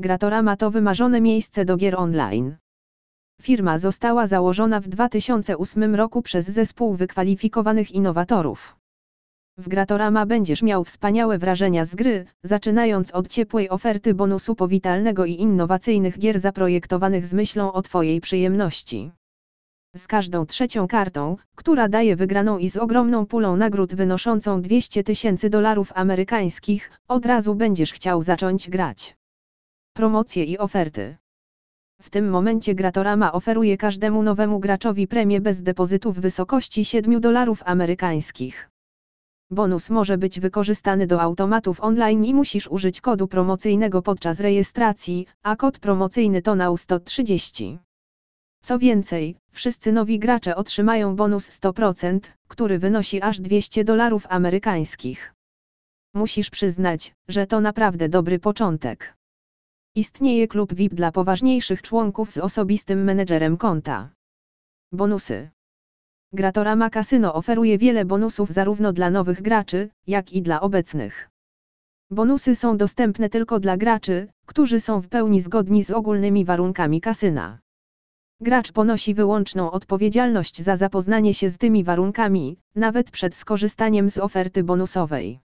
Gratorama to wymarzone miejsce do gier online. Firma została założona w 2008 roku przez zespół wykwalifikowanych innowatorów. W Gratorama będziesz miał wspaniałe wrażenia z gry, zaczynając od ciepłej oferty bonusu powitalnego i innowacyjnych gier zaprojektowanych z myślą o Twojej przyjemności. Z każdą trzecią kartą, która daje wygraną i z ogromną pulą nagród wynoszącą 200 tysięcy dolarów amerykańskich, od razu będziesz chciał zacząć grać. Promocje i oferty. W tym momencie Gratorama oferuje każdemu nowemu graczowi premię bez depozytu w wysokości 7 dolarów amerykańskich. Bonus może być wykorzystany do automatów online i musisz użyć kodu promocyjnego podczas rejestracji, a kod promocyjny to NAU 130. Co więcej, wszyscy nowi gracze otrzymają bonus 100%, który wynosi aż 200 dolarów amerykańskich. Musisz przyznać, że to naprawdę dobry początek. Istnieje klub VIP dla poważniejszych członków z osobistym menedżerem konta. Bonusy. Gratorama Casino oferuje wiele bonusów zarówno dla nowych graczy, jak i dla obecnych. Bonusy są dostępne tylko dla graczy, którzy są w pełni zgodni z ogólnymi warunkami kasyna. Gracz ponosi wyłączną odpowiedzialność za zapoznanie się z tymi warunkami, nawet przed skorzystaniem z oferty bonusowej.